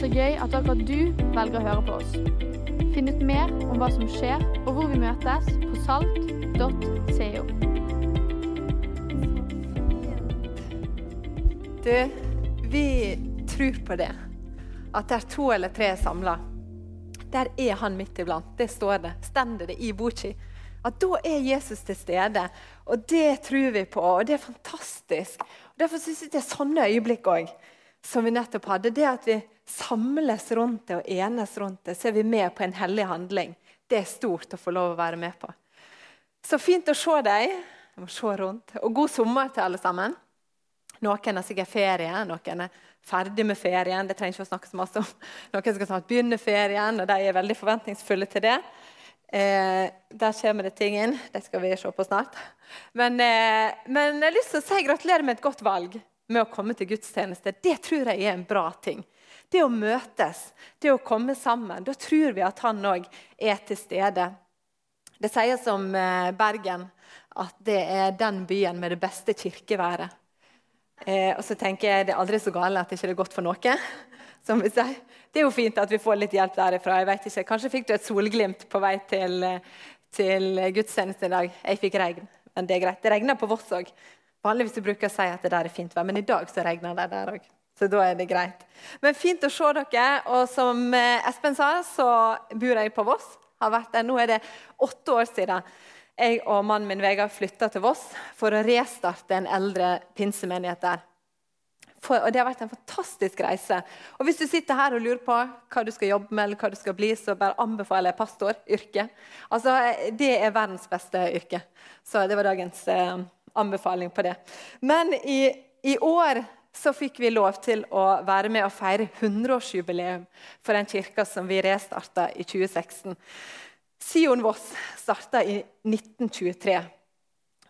Så gøy at akkurat du velger å høre på oss. Finn ut mer om hva som skjer, og hvor vi møtes på salt.co. Du, vi tror på det. At der to eller tre er samla, der er han midt iblant. Det står det. Stender det i boka. At da er Jesus til stede. Og det tror vi på, og det er fantastisk. Og derfor syns jeg det er sånne øyeblikk òg som vi nettopp hadde. Det at vi samles rundt det og enes rundt det, så er vi med på en hellig handling. Det er stort å få lov å være med på. Så fint å se deg. Jeg må se rundt. Og god sommer til alle sammen. Noen har sikkert ferie, noen er ferdig med ferien. Det trenger ikke å snakke så masse om. Noen skal snart begynne ferien, og de er veldig forventningsfulle til det. Eh, der kommer det ting inn. Det skal vi se på snart. Men, eh, men jeg har lyst til å si gratulerer med et godt valg med å komme til gudstjeneste. Det tror jeg er en bra ting. Det å møtes, det å komme sammen. Da tror vi at han òg er til stede. Det sies om eh, Bergen at det er den byen med det beste kirkeværet. Eh, og så tenker jeg det er aldri så galt at det ikke er godt for noe. som vi sier. Det er jo fint at vi får litt hjelp derifra. jeg vet ikke. Kanskje fikk du et solglimt på vei til, til gudstjenesten i dag. Jeg fikk regn, men det er greit. Det regner på Voss òg. Vanligvis bruker jeg å si at det der er fint vær, men i dag så regner det der òg. Så da er det greit. Men fint å se dere. Og som eh, Espen sa, så bor jeg på Voss. Har vært der. Nå er det åtte år siden jeg og mannen min Vegard flytta til Voss for å restarte en eldre pinsemenighet der. For, og Det har vært en fantastisk reise. Og Hvis du sitter her og lurer på hva du skal jobbe med, eller hva du skal bli, så bare anbefaler jeg pastoryrket. Altså, det er verdens beste yrke. Så det var dagens eh, anbefaling på det. Men i, i år så fikk vi lov til å være med og feire 100-årsjubileum for den kirka som vi restarta i 2016. Sion Voss starta i 1923.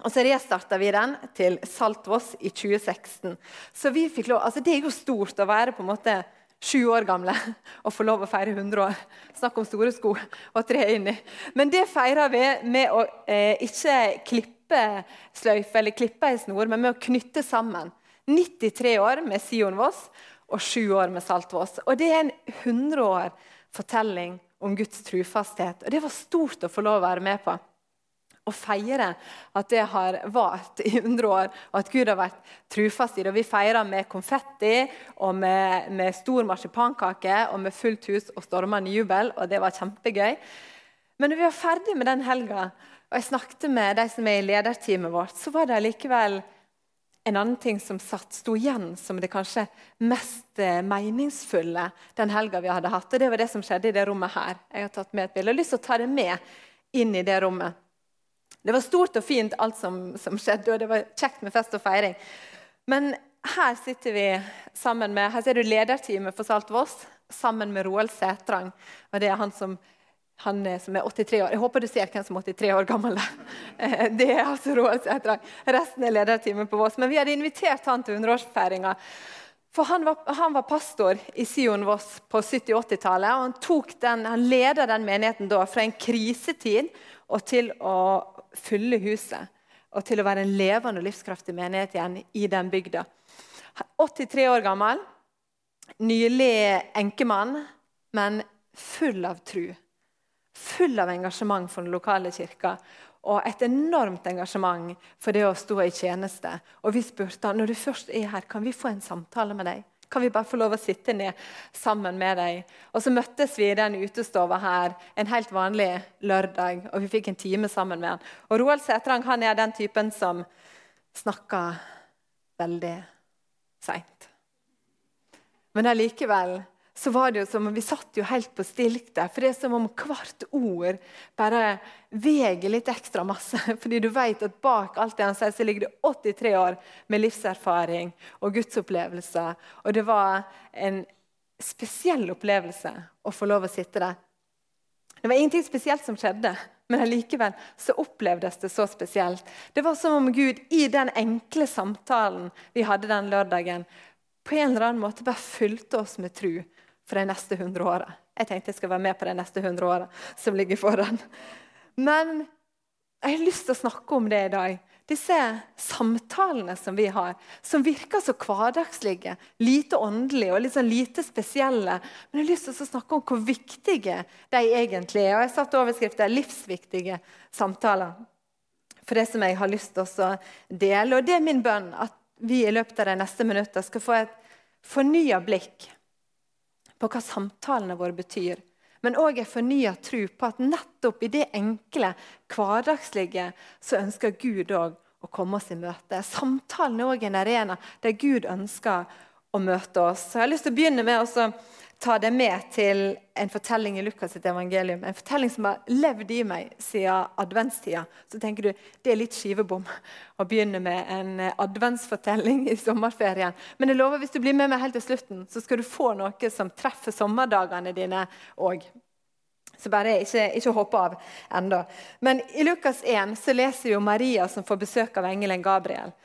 Og så restarta vi den til Saltvoss i 2016. Så vi fikk lov, altså Det er jo stort å være på en måte sju år gamle og få lov å feire 100 år. Snakk om store sko å tre inn i. Men det feirer vi med å eh, ikke klippe sløyfe eller klippe ei snor, men med å knytte sammen. 93 år med Sion Voss og 7 år med Salt Voss. Og det er en 100 år fortelling om Guds trufasthet. Og det var stort å få lov å være med på Å feire at det har vart i 100 år, og at Gud har vært trufast i det. Og vi feirer med konfetti og med, med stor marsipankake og med fullt hus og stormende jubel, og det var kjempegøy. Men når vi var ferdig med den helga, og jeg snakket med de som er i lederteamet vårt, så var det likevel en annen ting som satt, sto igjen som det kanskje mest eh, meningsfulle den helga vi hadde hatt. Og det var det som skjedde i det rommet her. Jeg har tatt med et bilde. Jeg har lyst til å ta det med inn i det rommet. Det var stort og fint, alt som, som, skjedde, og det var kjekt med fest og feiring. Men her sitter vi sammen med her ser du lederteamet for Salt Voss sammen med Roald Sætrang. Og det er han som, han som er 83 år. Jeg håper du ser hvem som er 83 år gammel er. Det er altså Roald Sætrang. Resten er lederteamet på Voss. Men vi hadde invitert han til 100-årsfeiringa. For han var, han var, pastor i Sion Voss på 70-80-tallet. og Han, den, han leda den menigheten da fra en krisetid og til å fylle huset. Og til å være en levende og livskraftig menighet igjen i den bygda. 83 år gammel, nylig enkemann, men full av tru. Full av engasjement for den lokale kirka. Og et enormt engasjement for det å stå i tjeneste. Og vi spurte han, når du først er her, kan vi få en samtale med deg. Kan vi bare få lov å sitte ned sammen med deg? Og Så møttes vi i den utestova her en helt vanlig lørdag, og vi fikk en time sammen med han. Og Roald Sætrang han er den typen som snakker veldig seint. Men allikevel så var det jo som om vi satt jo helt på stilk der. For det er som om hvert ord bare veger litt ekstra masse. Fordi du vet at bak alt det han sier, så ligger det 83 år med livserfaring og gudsopplevelser. Og det var en spesiell opplevelse å få lov å sitte der. Det var ingenting spesielt som skjedde, men allikevel så opplevdes det så spesielt. Det var som om Gud i den enkle samtalen vi hadde den lørdagen, på en eller annen måte bare fulgte oss med tru for de neste 100 åra. Jeg tenkte jeg skal være med på de neste 100 åra som ligger foran. Men jeg har lyst til å snakke om det i dag. disse samtalene som vi har, som virker så hverdagslige, lite åndelige og sånn lite spesielle. Men jeg har lyst til å snakke om hvor viktige de egentlig er. Og jeg satte overskriften 'Livsviktige samtaler'. For det som jeg har lyst til å dele. Og det er min bønn at vi i løpet av de neste minuttene skal få et fornya blikk på hva samtalene våre betyr men òg en fornya tro på at nettopp i det enkle, hverdagslige, så ønsker Gud òg å komme oss i møte. Samtalen er òg en arena der Gud ønsker å møte oss. Så jeg har lyst til å begynne med å ta det med til en fortelling i Lukas' sitt evangelium. En fortelling som har levd i meg siden adventstida. Så tenker du det er litt skivebom å begynne med en adventsfortelling i sommerferien. Men jeg lover hvis du blir med meg helt til slutten, så skal du få noe som treffer sommerdagene dine òg. Så bare ikke, ikke hopp av ennå. Men i Lukas 1 så leser jo Maria som får besøk av engelen Gabriel.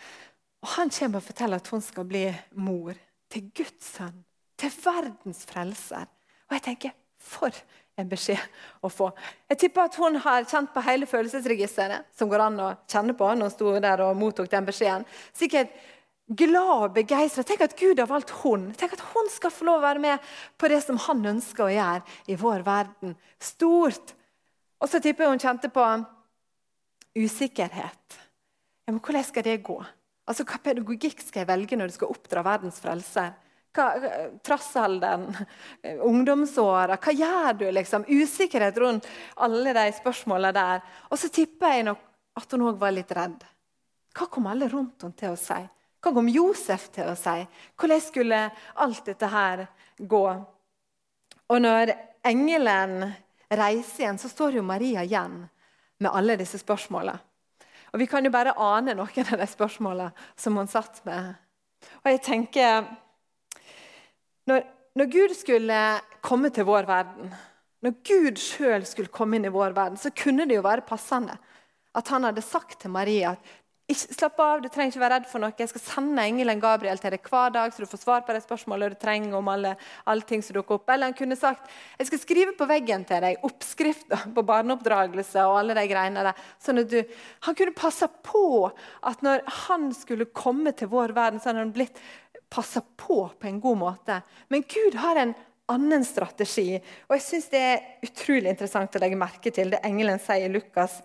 Og Han kommer og forteller at hun skal bli mor til Guds sønn til verdens frelser. Og jeg tenker, for en beskjed å få. Jeg tipper at hun har kjent på hele følelsesregisteret som går an å kjenne på når hun sto der og mottok den beskjeden. Sikkert glad og begeistra. Tenk at Gud har valgt hun. Tenk at hun skal få lov å være med på det som han ønsker å gjøre i vår verden. Stort. Og så tipper jeg hun kjente på usikkerhet. Ja, men hvordan skal det gå? Altså, Hva pedagogikk skal jeg velge når du skal oppdra verdens frelser? Trassalderen, ungdomsåra. Hva gjør du? liksom? Usikkerhet rundt alle de spørsmåla der. Og så tipper jeg nok at hun òg var litt redd. Hva kom alle rundt henne til å si? Hva kom Josef til å si? Hvordan skulle alt dette her gå? Og når engelen reiser igjen, så står jo Maria igjen med alle disse spørsmåla. Og Vi kan jo bare ane noen av de spørsmåla som hun satt med. Og jeg tenker når, når Gud skulle komme til vår verden, når Gud sjøl skulle komme inn i vår verden, så kunne det jo være passende at han hadde sagt til Maria at ikke, slapp av, du trenger ikke være redd for noe. Jeg skal sende engelen Gabriel til deg hver dag, så du får svar på de spørsmålene du trenger om alle, alle, ting som dukker opp. Eller han kunne sagt jeg skal skrive på veggen til deg oppskrifter på barneoppdragelse. og alle de greiene der. Sånn at du, Han kunne passa på at når han skulle komme til vår verden, så hadde han blitt passer på på en god måte. Men Gud har en annen strategi. Og jeg synes Det er utrolig interessant å legge merke til det engelen sier i Lukas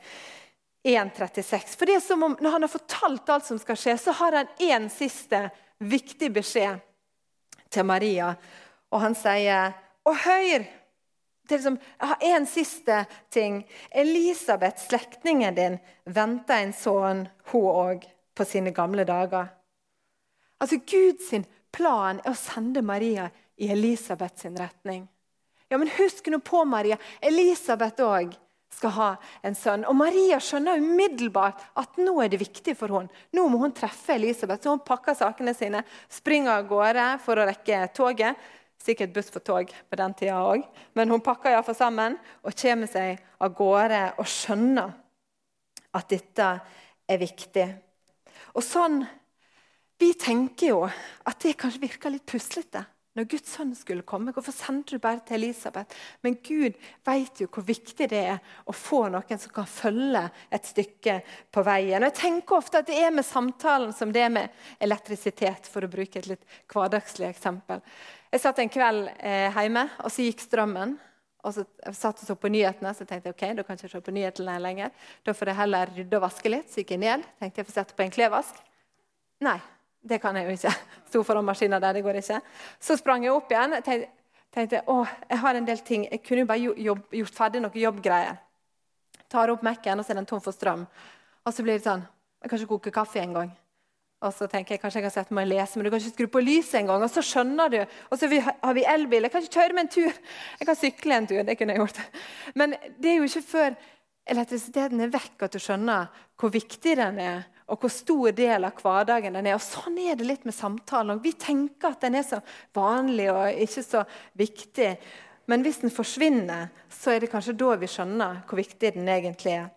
1,36. For det er som om Når han har fortalt alt som skal skje, så har han én siste viktig beskjed til Maria. Og han sier Og hør! Liksom, jeg har én siste ting. Elisabeth, slektningen din, venter en sønn, hun òg, på sine gamle dager. Altså Guds plan er å sende Maria i Elisabeth sin retning. Ja, men Husk nå på, Maria. Elisabeth òg skal ha en sønn. Og Maria skjønner umiddelbart at nå er det viktig for henne. Nå må hun treffe Elisabeth, så hun pakker sakene sine, springer av gårde for å rekke toget. Sikkert buss for tog på den tida òg, men hun pakker iallfall sammen og kommer seg av gårde og skjønner at dette er viktig. Og sånn vi tenker jo at det kanskje virker litt puslete når Guds sønn skulle komme. Hvorfor sendte du bare til Elisabeth? Men Gud vet jo hvor viktig det er å få noen som kan følge et stykke på veien. Og jeg tenker ofte at Det er med samtalen som det er med elektrisitet, for å bruke et litt hverdagslig eksempel. Jeg satt en kveld eh, hjemme, og så gikk strømmen. Og så satt og så på nyhetene, så tenkte jeg ok, da kan jeg ikke se på nyhetene lenger. Da får jeg heller rydde og vaske litt. Så gikk jeg ned, tenkte jeg får sette på en klevask. Nei, det kan jeg jo ikke. Sto foran maskina der, det går ikke. Så sprang jeg opp igjen. Jeg tenkte å, jeg har en del ting. Jeg kunne jo bare jobb, gjort ferdig noen jobbgreier. Tar opp Mac-en, og så er den tom for strøm. Og så blir det sånn Jeg kan ikke koke kaffe engang. Og så tenker jeg kanskje jeg kan sette meg og lese, men du kan ikke skru på lyset engang. Og så skjønner du. Og så har vi elbil. Jeg kan ikke kjøre med en tur. Jeg kan sykle en tur. Det kunne jeg gjort. Men det er jo ikke før elektrisiteten er vekk at du skjønner hvor viktig den er og hvor stor del av hverdagen den er. Og Sånn er det litt med samtalen. Vi tenker at den er så vanlig og ikke så viktig. Men hvis den forsvinner, så er det kanskje da vi skjønner hvor viktig den egentlig er.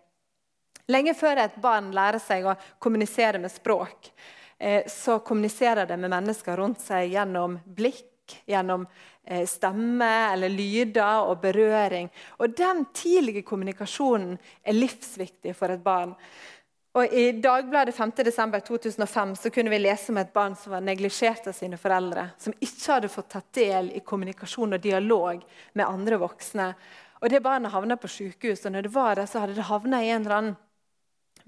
Lenge før et barn lærer seg å kommunisere med språk, eh, så kommuniserer det med mennesker rundt seg gjennom blikk, gjennom eh, stemme eller lyder og berøring. Og Den tidlige kommunikasjonen er livsviktig for et barn. Og I Dagbladet 5.12.2005 så kunne vi lese om et barn som var neglisjert av sine foreldre. Som ikke hadde fått tatt del i kommunikasjon og dialog med andre voksne. Og Det barnet havna på sykehus, og når det var der, så hadde det havna i en eller annen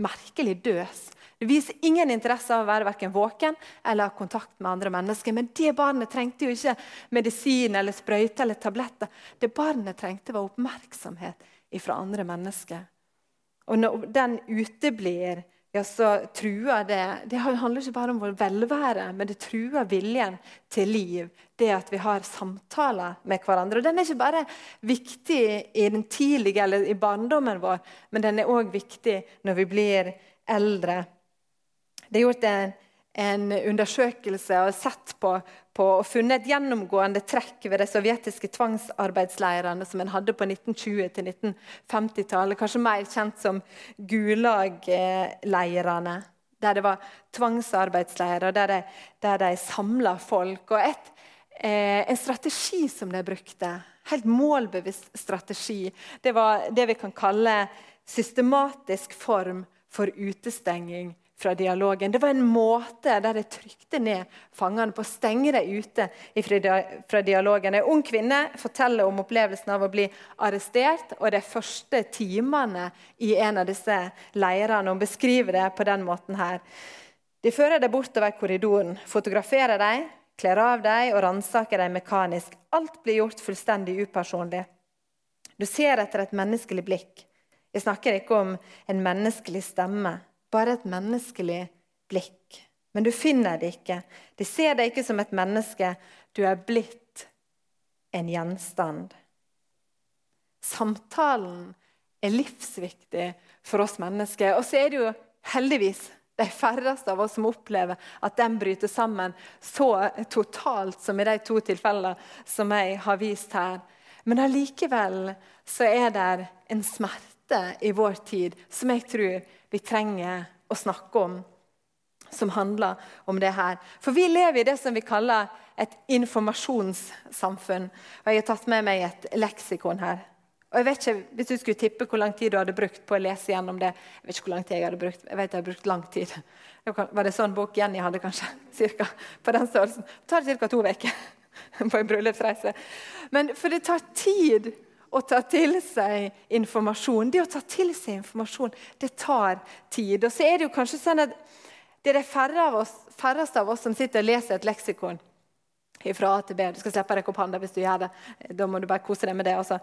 merkelig døs. Det viser ingen interesse av å være hverken våken eller ha kontakt med andre mennesker. Men det barnet trengte jo ikke medisin eller sprøyte eller tabletter. Det barnet trengte, var oppmerksomhet fra andre mennesker. Og når den uteblir, ja, så truer det Det handler ikke bare om vår velvære, men det truer viljen til liv. Det at vi har samtaler med hverandre. Og Den er ikke bare viktig i den tidlige eller i barndommen vår, men den er òg viktig når vi blir eldre. Det er gjort en en undersøkelse og sett på, på, og funnet et gjennomgående trekk ved de sovjetiske tvangsarbeidsleirene som en hadde på 1920- 1950-tallet, kanskje mer kjent som Gulag-leirene. Der det var tvangsarbeidsleirer, der de, der de samla folk. Og et, eh, en strategi som de brukte, helt målbevisst strategi, det var det vi kan kalle systematisk form for utestenging fra dialogen. Det var en måte der de trykte ned fangene på å stenge dem ute fra dialogen. En ung kvinne forteller om opplevelsen av å bli arrestert og de første timene i en av disse leirene. Hun beskriver det på den måten her. De fører deg bortover korridoren, fotograferer deg, kler av deg og ransaker deg mekanisk. Alt blir gjort fullstendig upersonlig. Du ser etter et menneskelig blikk. Jeg snakker ikke om en menneskelig stemme bare et menneskelig blikk. Men du finner det ikke. De ser deg ikke som et menneske. Du er blitt en gjenstand. Samtalen er livsviktig for oss mennesker. Og så er det jo heldigvis de færreste av oss som opplever at den bryter sammen så totalt som i de to tilfellene som jeg har vist her. Men allikevel så er det en smerte i vår tid som jeg tror vi trenger å snakke om, som handler om det her. For vi lever i det som vi kaller et informasjonssamfunn. Og Jeg har tatt med meg et leksikon her. Og jeg vet ikke, Hvis du skulle tippe hvor lang tid du hadde brukt på å lese gjennom det Jeg vet ikke hvor lang tid jeg hadde brukt. Jeg vet jeg hadde brukt lang tid. Var det sånn bok Jenny hadde, kanskje? Cirka, på den størrelsen. Det tar ca. to uker på en bryllupsreise. Men for det tar tid å ta til seg informasjon. Det å ta til seg informasjon, det tar tid. Og så er det jo kanskje sånn at det er de færreste av oss som sitter og leser et leksikon fra A til B. Du skal slippe å rekke opp hånda hvis du gjør det. Da må du bare kose deg med det. Også.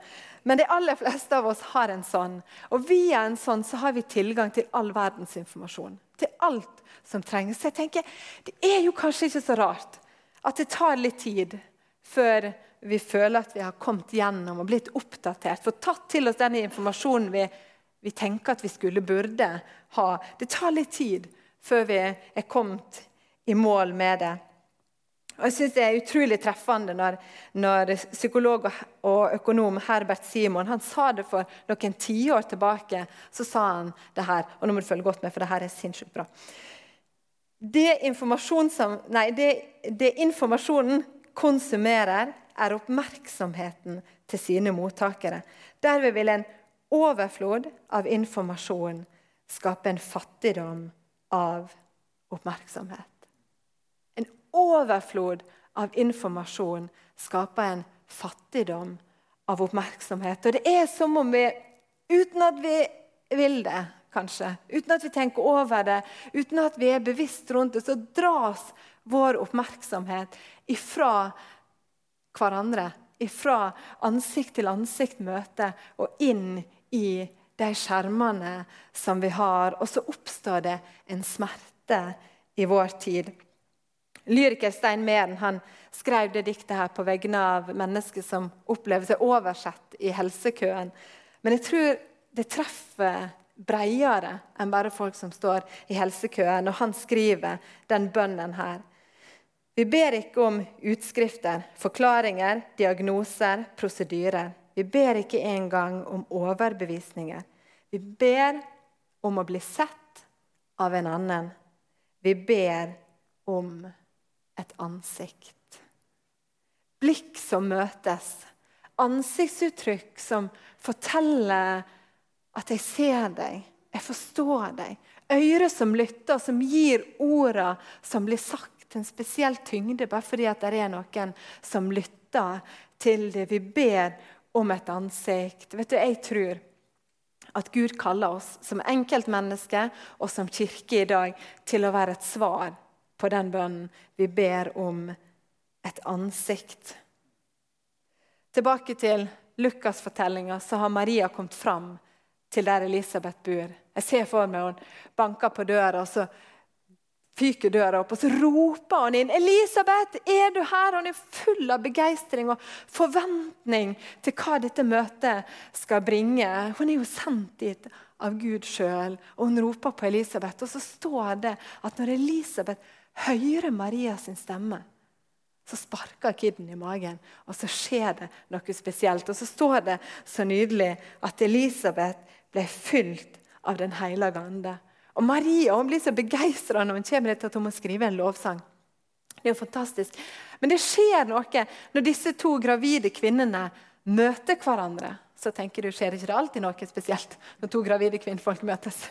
Men de aller fleste av oss har en sånn. Og via en sånn så har vi tilgang til all verdens informasjon. Til alt som trengs. Så jeg tenker, Det er jo kanskje ikke så rart at det tar litt tid før vi føler at vi har kommet gjennom og blitt oppdatert. Fått tatt til oss den informasjonen vi, vi, tenker at vi skulle burde ha. Det tar litt tid før vi er kommet i mål med det. Og jeg synes Det er utrolig treffende når, når psykolog og økonom Herbert Simon han sa det for noen tiår tilbake. Så sa han det her, og nå må du følge godt med, for det her er sinnssykt bra. Det, nei, det, det informasjonen konsumerer, er oppmerksomheten til sine mottakere. Derved vil en overflod av informasjon skape en fattigdom av oppmerksomhet. En overflod av informasjon skaper en fattigdom av oppmerksomhet. Og det er som om vi, uten at vi vil det, kanskje, uten at vi tenker over det, uten at vi er bevisst rundt det, så dras vår oppmerksomhet ifra hverandre fra ansikt til ansikt-møte og inn i de skjermene som vi har. Og så oppstår det en smerte i vår tid. Lyriker Stein Meren han skrev det diktet her på vegne av mennesker som opplever seg oversett i helsekøen. Men jeg tror det treffer bredere enn bare folk som står i helsekøen. Og han skriver den bønnen her. Vi ber ikke om utskrifter, forklaringer, diagnoser, prosedyrer. Vi ber ikke engang om overbevisninger. Vi ber om å bli sett av en annen. Vi ber om et ansikt. Blikk som møtes. Ansiktsuttrykk som forteller at jeg ser deg, jeg forstår deg, Ører som lytter, som gir orda som blir sagt, en spesiell tyngde bare fordi at det er noen som lytter til det. Vi ber om et ansikt. Vet du, Jeg tror at Gud kaller oss som enkeltmennesker og som kirke i dag til å være et svar på den bønnen vi ber om et ansikt. Tilbake til Lukas-fortellinga, så har Maria kommet fram til der Elisabeth bor. Jeg ser for meg hun banker på døra, og så fyker døra opp, og så roper hun inn 'Elisabeth, er du her?' Hun er full av begeistring og forventning til hva dette møtet skal bringe. Hun er jo sendt dit av Gud sjøl, og hun roper på Elisabeth. Og så står det at når Elisabeth hører Maria sin stemme, så sparker kiden i magen, og så skjer det noe spesielt. Og så står det så nydelig at Elisabeth ble fylt av Den hellige ande. Og Maria hun blir så begeistra når hun kommer til at hun må skrive en lovsang. Det er jo fantastisk. Men det skjer noe når disse to gravide kvinnene møter hverandre. Så tenker du, skjer ikke det alltid noe spesielt når to gravide kvinnfolk møtes?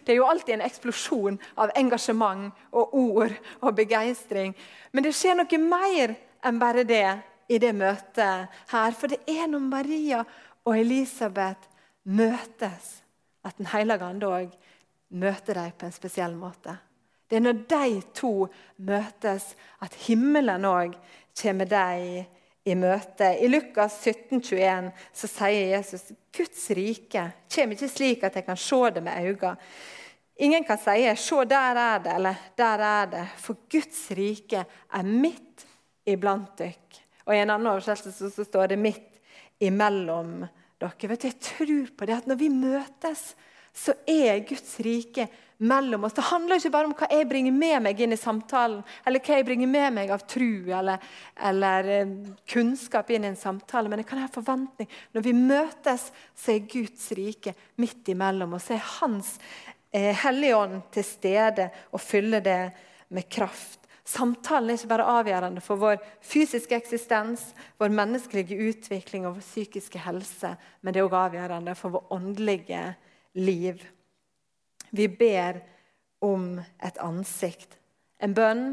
Det er jo alltid en eksplosjon av engasjement og ord og begeistring. Men det skjer noe mer enn bare det i det møtet her. For det er når Maria og Elisabeth møtes, at Den hellige ande òg møter dem på en spesiell måte. Det er når de to møtes, at himmelen òg kommer dem i møte. I Lukas 17, 21 så sier Jesus Guds rike kommer ikke slik at jeg kan se det med øynene. Ingen kan si 'se, der er det', eller 'der er det', for Guds rike er midt iblant dere. Og I en annen oversettelse så står det 'midt imellom dere'. Vet du, Jeg tror på det at når vi møtes, så er Guds rike mellom oss. Det handler ikke bare om hva jeg bringer med meg inn i samtalen, eller hva jeg bringer med meg av tru eller, eller eh, kunnskap inn i en samtale, men jeg kan ha forventning. Når vi møtes, så er Guds rike midt imellom oss. Så er Hans eh, Hellige Ånd til stede og fyller det med kraft. Samtalen er ikke bare avgjørende for vår fysiske eksistens, vår menneskelige utvikling og vår psykiske helse, men det er også avgjørende for vår åndelige liv. Vi ber om et ansikt. En bønn,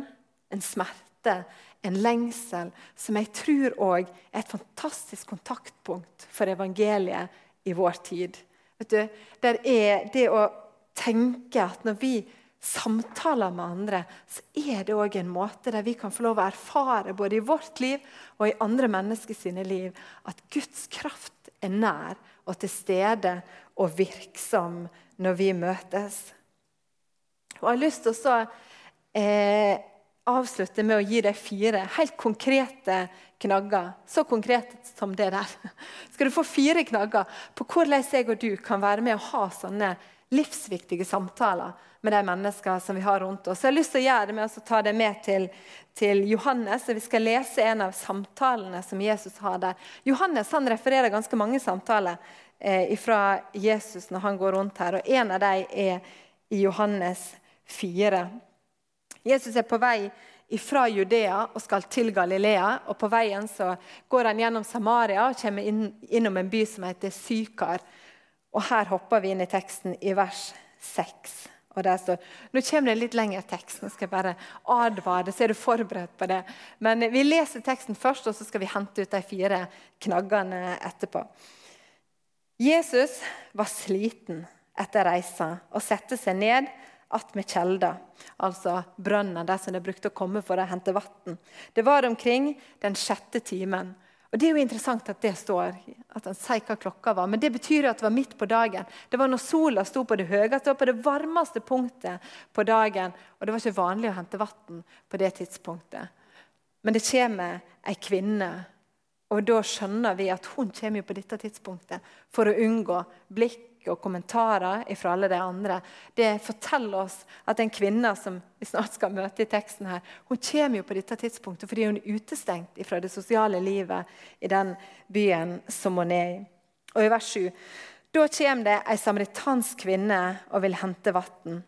en smerte, en lengsel, som jeg tror òg er et fantastisk kontaktpunkt for evangeliet i vår tid. Vet du, Det er det å tenke at når vi samtaler med andre, så er det òg en måte der vi kan få lov å erfare både i vårt liv og i andre menneskers liv at Guds kraft er nær og til stede og virksom når vi møtes. Og Jeg har lyst til å eh, avslutte med å gi deg fire helt konkrete knagger. Så konkrete som det der. Skal du få fire knagger på hvordan jeg og du kan være med å ha sånne livsviktige samtaler med de mennesker som vi har rundt oss. Så jeg har lyst til å gjøre det med å ta det med til, til Johannes. og Vi skal lese en av samtalene som Jesus har der. Johannes han refererer ganske mange samtaler eh, fra Jesus når han går rundt her. og En av dem er i Johannes 4. Jesus er på vei fra Judea og skal til Galilea. og På veien så går han gjennom Samaria og kommer inn, innom en by som heter Sykar. Og Her hopper vi inn i teksten i vers 6. Og der står, Nå kommer det litt lengre tekst. Nå skal jeg bare advare, så er du forberedt på det. Men vi leser teksten først, og så skal vi hente ut de fire knaggene etterpå. Jesus var sliten etter reisa og satte seg ned attmed kjelda, altså brønnen der som de brukte å komme for å hente vann. Det var omkring den sjette timen. Og Det er jo interessant at det står, at han sier hva klokka var. Men det betyr jo at det var midt på dagen. Det var når sola sto på det høyeste og på det varmeste punktet på dagen. Og det var ikke vanlig å hente vann på det tidspunktet. Men det kommer ei kvinne og Da skjønner vi at hun kommer på dette tidspunktet for å unngå blikk og kommentarer fra alle de andre. Det forteller oss at en kvinne som vi snart skal møte i teksten her, hun kommer jo på dette tidspunktet fordi hun er utestengt fra det sosiale livet i den byen som hun er i. Og i vers 7 da kommer det ei samaritansk kvinne og vil hente vann.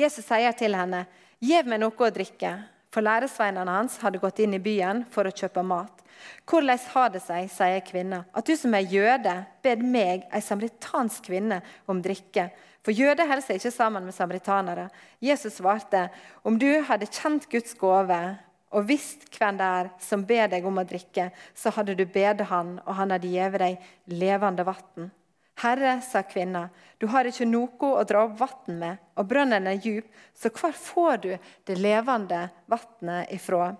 Jesus sier til henne, 'Gjev meg noe å drikke.' For læresveinene hans hadde gått inn i byen for å kjøpe mat. Hvordan har det seg, sier kvinna, at du som er jøde, bed meg, ei samaritansk kvinne, om drikke? For jøder holder seg ikke sammen med samaritanere. Jesus svarte, om du hadde kjent Guds gave og visst hvem det er som ber deg om å drikke, så hadde du bedt han, og han hadde gitt deg levende vann. Herre, sa kvinna, du har ikke noe å dra opp vann med, og brønnen er djup, så hvor får du det levende vannet ifra?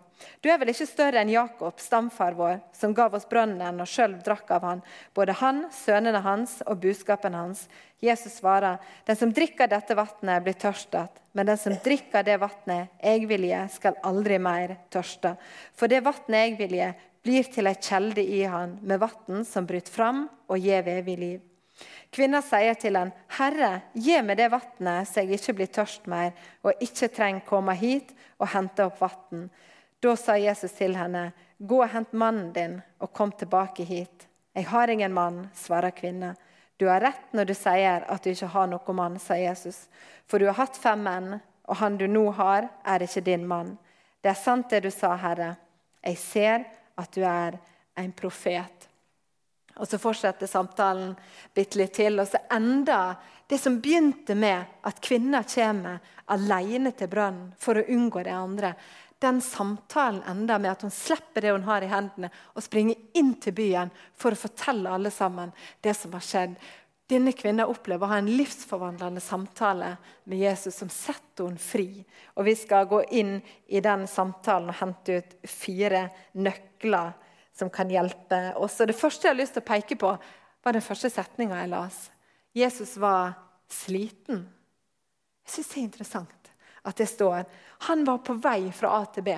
Du er vel ikke større enn Jakob, stamfar vår, som gav oss brønnen og sjøl drakk av han, både han, sønnene hans og buskapen hans. Jesus svarer, den som drikker dette vannet, blir tørstet, men den som drikker det vannet jeg vil gi, skal aldri mer tørste. For det vannet jeg vil gi, blir til ei kjelde i han, med vann som bryter fram og gir evig liv. Kvinna sier til han, 'Herre, gi meg det vannet, så jeg ikke blir tørst mer,' 'og ikke trenger komme hit og hente opp vann.' Da sa Jesus til henne, 'Gå og hent mannen din, og kom tilbake hit.' 'Jeg har ingen mann', svarer kvinna. 'Du har rett når du sier at du ikke har noen mann', sa Jesus. 'For du har hatt fem menn, og han du nå har, er ikke din mann.' 'Det er sant det du sa, Herre. Jeg ser at du er en profet.' Og Så fortsetter samtalen bitte litt til, og så enda det som begynte med at kvinner kommer alene til brønnen for å unngå det andre. Den samtalen enda med at hun slipper det hun har i hendene, og springer inn til byen for å fortelle alle sammen det som har skjedd. Denne kvinnen opplever å ha en livsforvandlende samtale med Jesus som setter henne fri. Og Vi skal gå inn i den samtalen og hente ut fire nøkler som kan hjelpe oss. Og Det første jeg har lyst til å peke på, var den første setninga jeg las. Jesus var sliten. Jeg syns det er interessant at det står han var på vei fra A til B,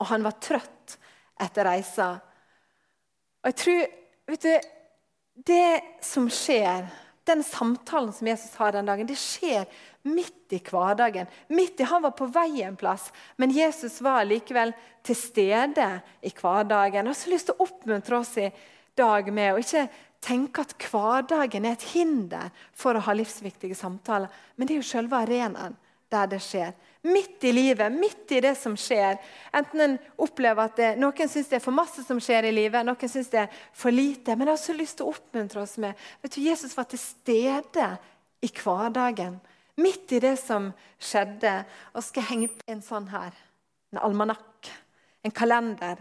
og han var trøtt etter reisa. Og jeg tror, vet du, Det som skjer, den samtalen som Jesus har den dagen, det skjer midt i hverdagen. Midt i, Han var på vei en plass, men Jesus var likevel til stede i hverdagen. Jeg har så lyst til å oppmuntre oss i dag med å ikke tenke at hverdagen er et hinder for å ha livsviktige samtaler, men det er jo selve arenaen der det skjer. Midt i livet, midt i det som skjer. Enten en opplever at det, noen syns det er for masse som skjer i livet, noen syns det er for lite. Men jeg har så lyst til å oppmuntre oss med vet du, Jesus var til stede i hverdagen midt i det som skjedde, og skal henge på en sånn her. En almanakk. En kalender.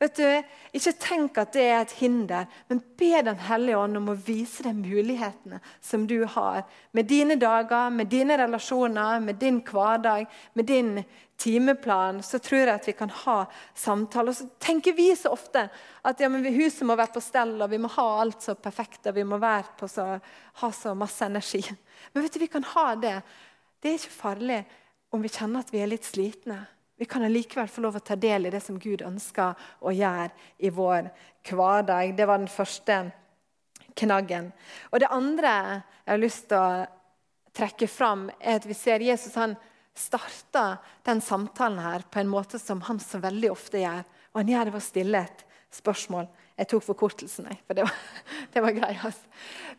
Vet du, Ikke tenk at det er et hinder, men be Den hellige ånd om å vise deg mulighetene som du har. Med dine dager, med dine relasjoner, med din hverdag, med din timeplan. Så tror jeg at vi kan ha samtaler. Og så tenker vi så ofte at ja, huset må være på stell, og vi må ha alt så perfekt, og vi må så, ha så masse energi. Men vet du, vi kan ha det. Det er ikke farlig om vi kjenner at vi er litt slitne. Vi kan allikevel få lov å ta del i det som Gud ønsker å gjøre i vår hverdag. Det var den første knaggen. Og Det andre jeg har lyst til å trekke fram, er at vi ser Jesus han starta den samtalen her på en måte som han så veldig ofte gjør. Og han gjør det ved å stille et spørsmål. Jeg tok forkortelsen, for det var, det var greiest.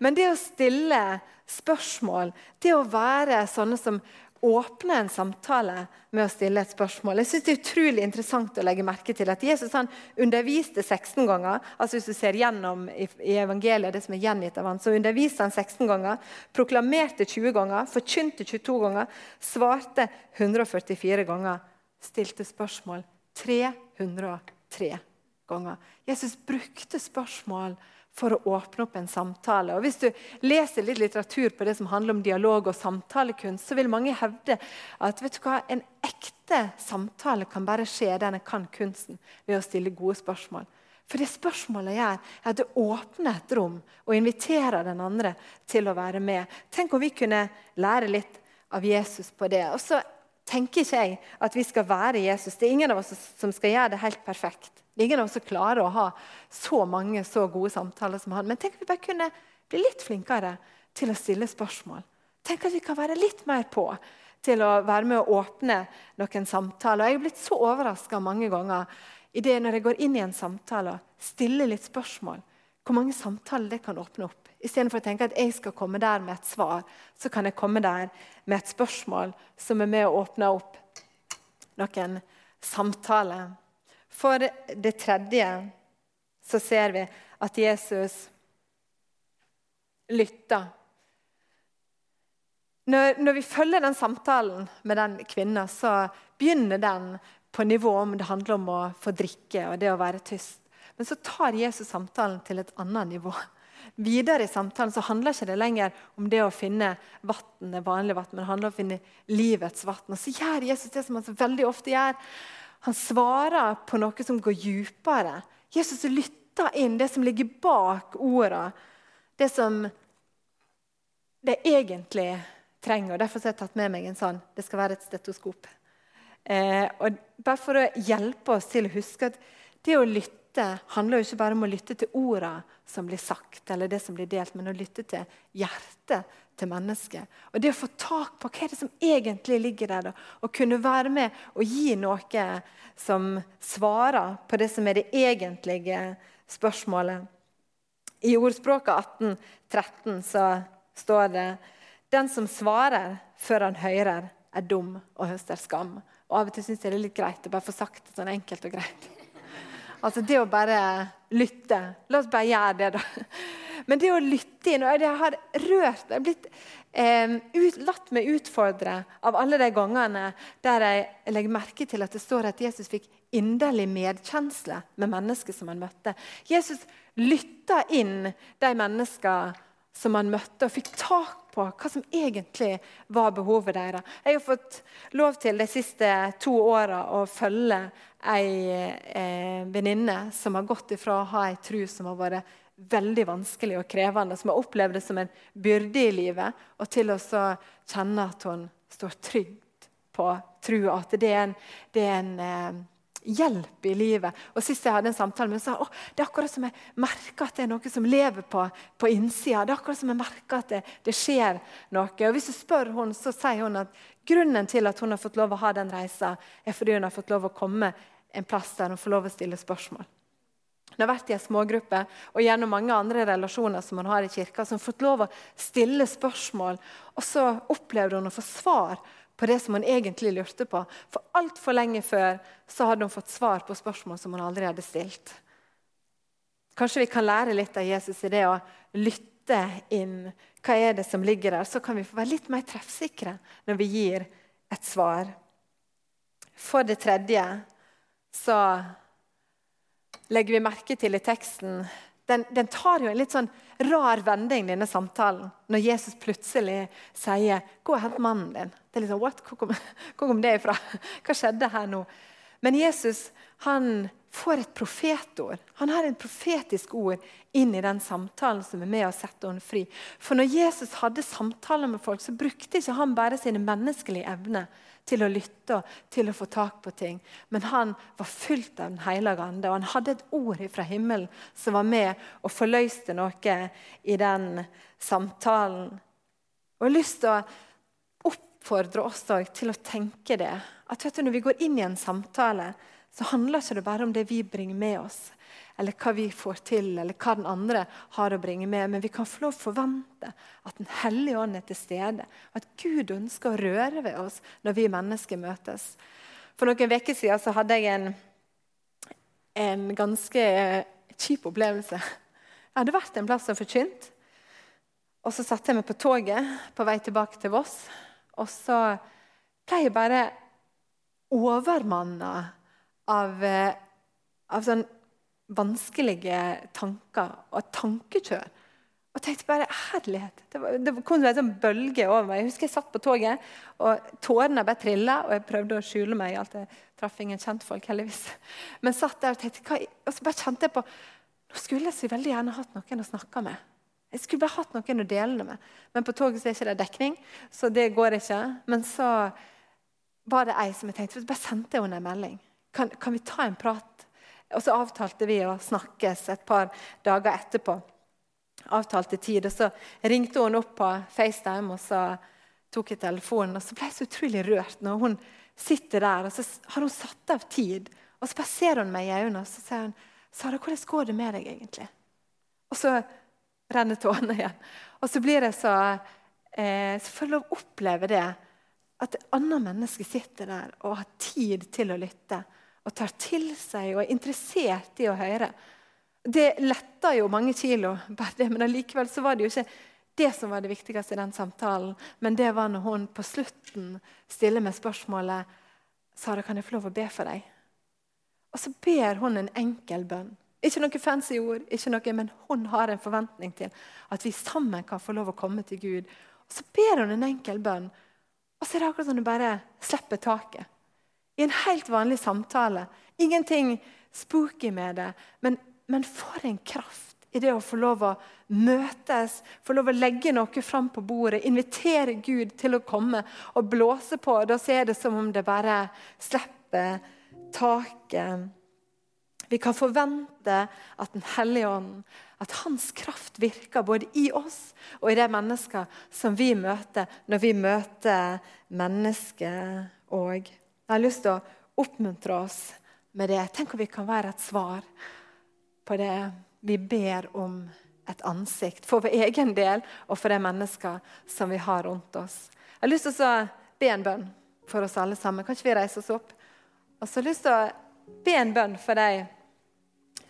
Men det å stille spørsmål, det å være sånne som åpner en samtale med å stille et spørsmål. Jeg synes Det er utrolig interessant å legge merke til at Jesus han underviste 16 ganger. altså Hvis du ser gjennom i, i evangeliet, det som er gjengitt av han, så underviste han 16 ganger, proklamerte 20 ganger, forkynte 22 ganger, svarte 144 ganger, stilte spørsmål 303 ganger. Jesus brukte spørsmål for å åpne opp en samtale. Og Hvis du leser litt litteratur på det som handler om dialog og samtalekunst, så vil mange hevde at vet du hva, en ekte samtale kan bare skje der en kan kunsten ved å stille gode spørsmål. For det spørsmålet gjør, er at det åpner et rom og inviterer den andre til å være med. Tenk om vi kunne lære litt av Jesus på det. Og så tenker ikke jeg at vi skal være Jesus. Det er ingen av oss som skal gjøre det helt perfekt. Ingen av oss klarer å ha så mange så gode samtaler som han. Men tenk at vi bare kunne bli litt flinkere til å stille spørsmål. Tenk at vi kan være litt mer på til å være med å åpne noen samtaler. Jeg er blitt så overraska mange ganger i det når jeg går inn i en samtale og stiller litt spørsmål. Hvor mange samtaler det kan åpne opp. Istedenfor å tenke at jeg skal komme der med et svar, så kan jeg komme der med et spørsmål som er med å åpne opp noen samtaler. For det tredje så ser vi at Jesus lytter. Når, når, vi følger den samtalen med den kvinna, så begynner den på nivå om det handler om å få drikke og det å være tyst. Men så tar Jesus samtalen til et annet nivå. Videre i samtalen så handler ikke det lenger om det å finne vann, vanlig vann, men det handler om å finne livets vann. Og så gjør Jesus det som han så veldig ofte gjør. Han svarer på noe som går dypere. Jesus lytter inn det som ligger bak ordene. Det som det egentlig trenger. og Derfor har jeg tatt med meg en sånn. Det skal være et stetoskop. Eh, og bare for å hjelpe oss til å huske at det å lytte handler jo ikke bare om å lytte til ordene som blir sagt, eller det som blir delt, men å lytte til hjertet til mennesket. Og det å få tak på hva er det som egentlig ligger der, og kunne være med og gi noe som svarer på det som er det egentlige spørsmålet. I ordspråket 1813 så står det den som svarer før han hører, er dum og høster skam. Og Av og til syns jeg det er litt greit å bare få sagt det sånn enkelt og greit. Altså Det å bare lytte. La oss bare gjøre det, da. Men det å lytte inn og Jeg har rørt Jeg har blitt eh, ut, latt meg utfordre av alle de gangene der jeg legger merke til at det står at Jesus fikk inderlig medkjensle med mennesker som han møtte. Jesus lytta inn de menneskene som han møtte, og fikk tak på hva som egentlig var behovet deres. Jeg har fått lov til de siste to åra å følge ei eh, venninne som har gått ifra å ha ei tru som har vært veldig vanskelig og krevende, som har opplevd det som en byrde i livet, og til å kjenne at hun står trygt på trua. At det er en, det er en eh, hjelp i livet. Og Sist jeg hadde en samtale med henne, sa hun det er akkurat som jeg merker at det er noe som lever på, på innsida. Det er akkurat som jeg merker at det, det, skjer noe. Og Hvis du spør henne, så sier hun at grunnen til at hun har fått lov å ha den reisa, er fordi hun har fått lov å komme en plass der hun får lov å stille spørsmål. Hun har vært i en smågruppe og gjennom mange andre relasjoner som hun har i kirka, som fått lov å stille spørsmål. Og så opplevde hun å få svar på det som hun egentlig lurte på. For altfor lenge før så hadde hun fått svar på spørsmål som hun aldri hadde stilt. Kanskje vi kan lære litt av Jesus i det å lytte inn. Hva er det som ligger der? Så kan vi få være litt mer treffsikre når vi gir et svar. For det tredje så legger vi merke til i teksten den, den, tar jo en litt sånn rar vending, denne samtalen, når Jesus plutselig sier 'Gå og hent mannen din'. Det er liksom, What? Hvor kom, hvor kom det ifra? Hva skjedde her nå? Men Jesus han får et profetord. Han har et profetisk ord inn i den samtalen som er med å sette henne fri. For når Jesus hadde samtaler med folk, så brukte ikke han bare sine menneskelige evner til å lytte og til å få tak på ting. Men han var fylt av Den hellige ande, og han hadde et ord fra himmelen som var med og forløste noe i den samtalen. Og jeg har lyst til å oppfordre oss til å tenke det. At du, Når vi går inn i en samtale, så handler det ikke bare om det vi bringer med oss eller hva vi får til, eller hva den andre har å bringe med. Men vi kan få lov å forvente at Den hellige ånd er til stede. At Gud ønsker å røre ved oss når vi mennesker møtes. For noen uker siden så hadde jeg en, en ganske kjip opplevelse. Jeg hadde vært en plass og forkynt. Og så satte jeg meg på toget på vei tilbake til Voss. Og så ble jeg bare overmanna av, eh, av sånn vanskelige tanker og tankekjør. Og tenkte bare herlighet. Det, var, det kom en sånn bølge over meg. Jeg husker jeg satt på toget, og tårene bare trilla. Og jeg prøvde å skjule meg. alt Jeg traff ingen kjentfolk, heldigvis. Men satt der og tenkte, hva, og så bare kjente jeg på Nå skulle jeg så veldig gjerne hatt noen å snakke med. Jeg skulle bare hatt noen å dele det med. Men på toget så er ikke det dekning, så det går ikke. Men så var det ei som jeg tenkte, bare sendte jeg henne en melding. Kan, kan vi ta en prat og så avtalte vi å snakkes et par dager etterpå. Avtalte tid. Og så ringte hun opp på FaceTime, og så tok jeg telefonen. Og så ble jeg så utrolig rørt når hun sitter der, og så har hun satt av tid. Og så bare ser hun meg i øynene og så sier hun, 'Sara, hvordan går det med deg egentlig?' Og så renner tårene igjen. Og så blir jeg så, eh, så får jeg lov å oppleve det. At et annet menneske sitter der og har tid til å lytte. Og tar til seg og er interessert i å høre. Det letter jo mange kilo, men allikevel var det jo ikke det som var det viktigste i den samtalen. Men det var når hun på slutten stiller meg spørsmålet Sara, kan jeg få lov å be for deg? Og så ber hun en enkel bønn. Ikke noe fancy ord, ikke noe, men hun har en forventning til at vi sammen kan få lov å komme til Gud. Og Så ber hun en enkel bønn, og så er det akkurat som hun bare slipper taket. I en helt vanlig samtale. Ingenting spooky med det, men, men for en kraft i det å få lov å møtes, få lov å legge noe fram på bordet, invitere Gud til å komme og blåse på. Da er det som om det bare slipper taket. Vi kan forvente at Den hellige ånd, at hans kraft virker både i oss og i de mennesker som vi møter, når vi møter mennesker òg. Jeg har lyst til å oppmuntre oss med det. Tenk om vi kan være et svar på det vi ber om et ansikt for vår egen del og for de mennesker som vi har rundt oss. Jeg har lyst til å be en bønn for oss alle sammen. Kan ikke vi reise oss opp? Og så har jeg lyst til å be en bønn for de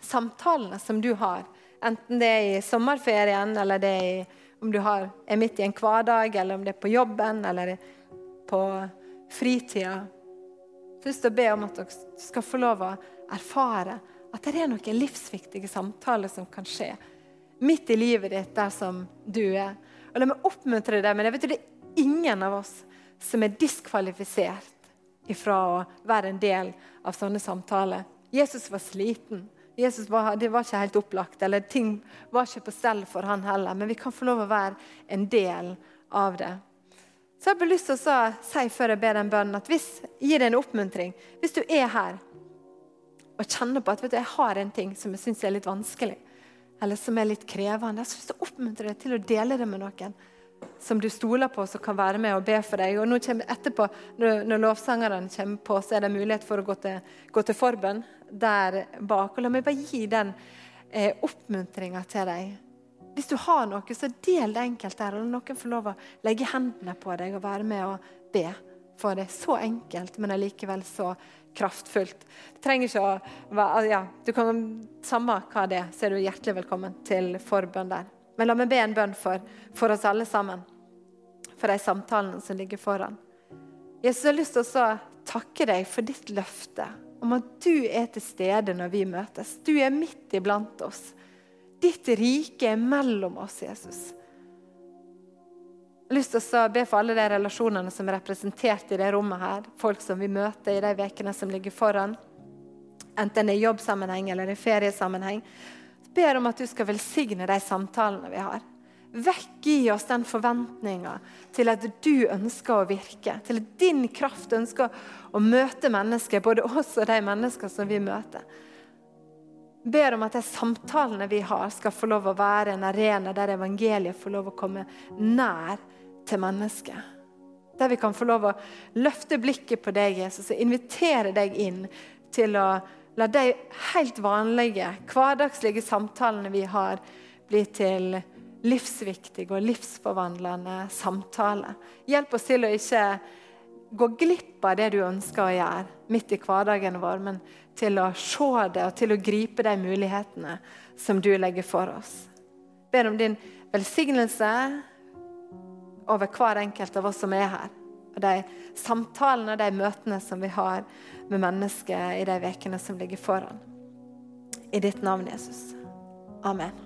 samtalene som du har. Enten det er i sommerferien, eller det er, om du har, er midt i en hverdag, eller om det er på jobben eller på fritida. Har lyst til å be om at dere skal få lov å erfare at det er noen livsviktige samtaler som kan skje midt i livet ditt der som du er. Og La meg oppmuntre deg, men jeg vet det er ingen av oss som er diskvalifisert ifra å være en del av sånne samtaler. Jesus var sliten. Jesus var, det var ikke helt opplagt, eller ting var ikke på stell for han heller. Men vi kan få lov å være en del av det. Så jeg har lyst til å si før jeg ber den bønnen, at hvis, gi deg en oppmuntring. Hvis du er her og kjenner på at du, jeg har en ting som jeg syns er litt vanskelig, eller som er litt krevende, så vil jeg oppmuntre deg til å dele det med noen som du stoler på, som kan være med og be for deg. Og nå kommer Etterpå, når lovsangerne kommer på, så er det mulighet for å gå til, gå til forbønn der bak. Og La meg bare gi den eh, oppmuntringa til deg. Hvis du har noe, så del det enkelt der. og noen får lov å legge hendene på deg og være med og be for det. Så enkelt, men allikevel så kraftfullt. Det trenger ikke å være, ja, du kan, Samme hva det er, så er du hjertelig velkommen til forbønn der. Men la meg be en bønn for, for oss alle sammen. For de samtalene som ligger foran. Jesus jeg har lyst til å takke deg for ditt løfte om at du er til stede når vi møtes. Du er midt iblant oss. Ditt rike er mellom oss, Jesus. Jeg har lyst til å be for alle de relasjonene som er representert i det rommet. her. Folk som vi møter i de ukene som ligger foran. Enten det er jobbsammenheng eller i feriesammenheng ber om at du skal velsigne de samtalene vi har. Vekk i oss den forventninga til at du ønsker å virke. Til at din kraft ønsker å møte mennesker, både oss og de mennesker som vi møter. Ber om at de samtalene vi har, skal få lov å være en arena der evangeliet får lov å komme nær til mennesket. Der vi kan få lov å løfte blikket på deg, Jesus, og invitere deg inn til å La de helt vanlige, hverdagslige samtalene vi har, bli til livsviktige og livsforvandlende samtaler. Hjelp oss til å ikke gå glipp av det du ønsker å gjøre midt i hverdagen vår, men til å se det og til å gripe de mulighetene som du legger for oss. Ber om din velsignelse over hver enkelt av oss som er her. Og de samtalene og de møtene som vi har med mennesker i de ukene som ligger foran. I ditt navn, Jesus. Amen.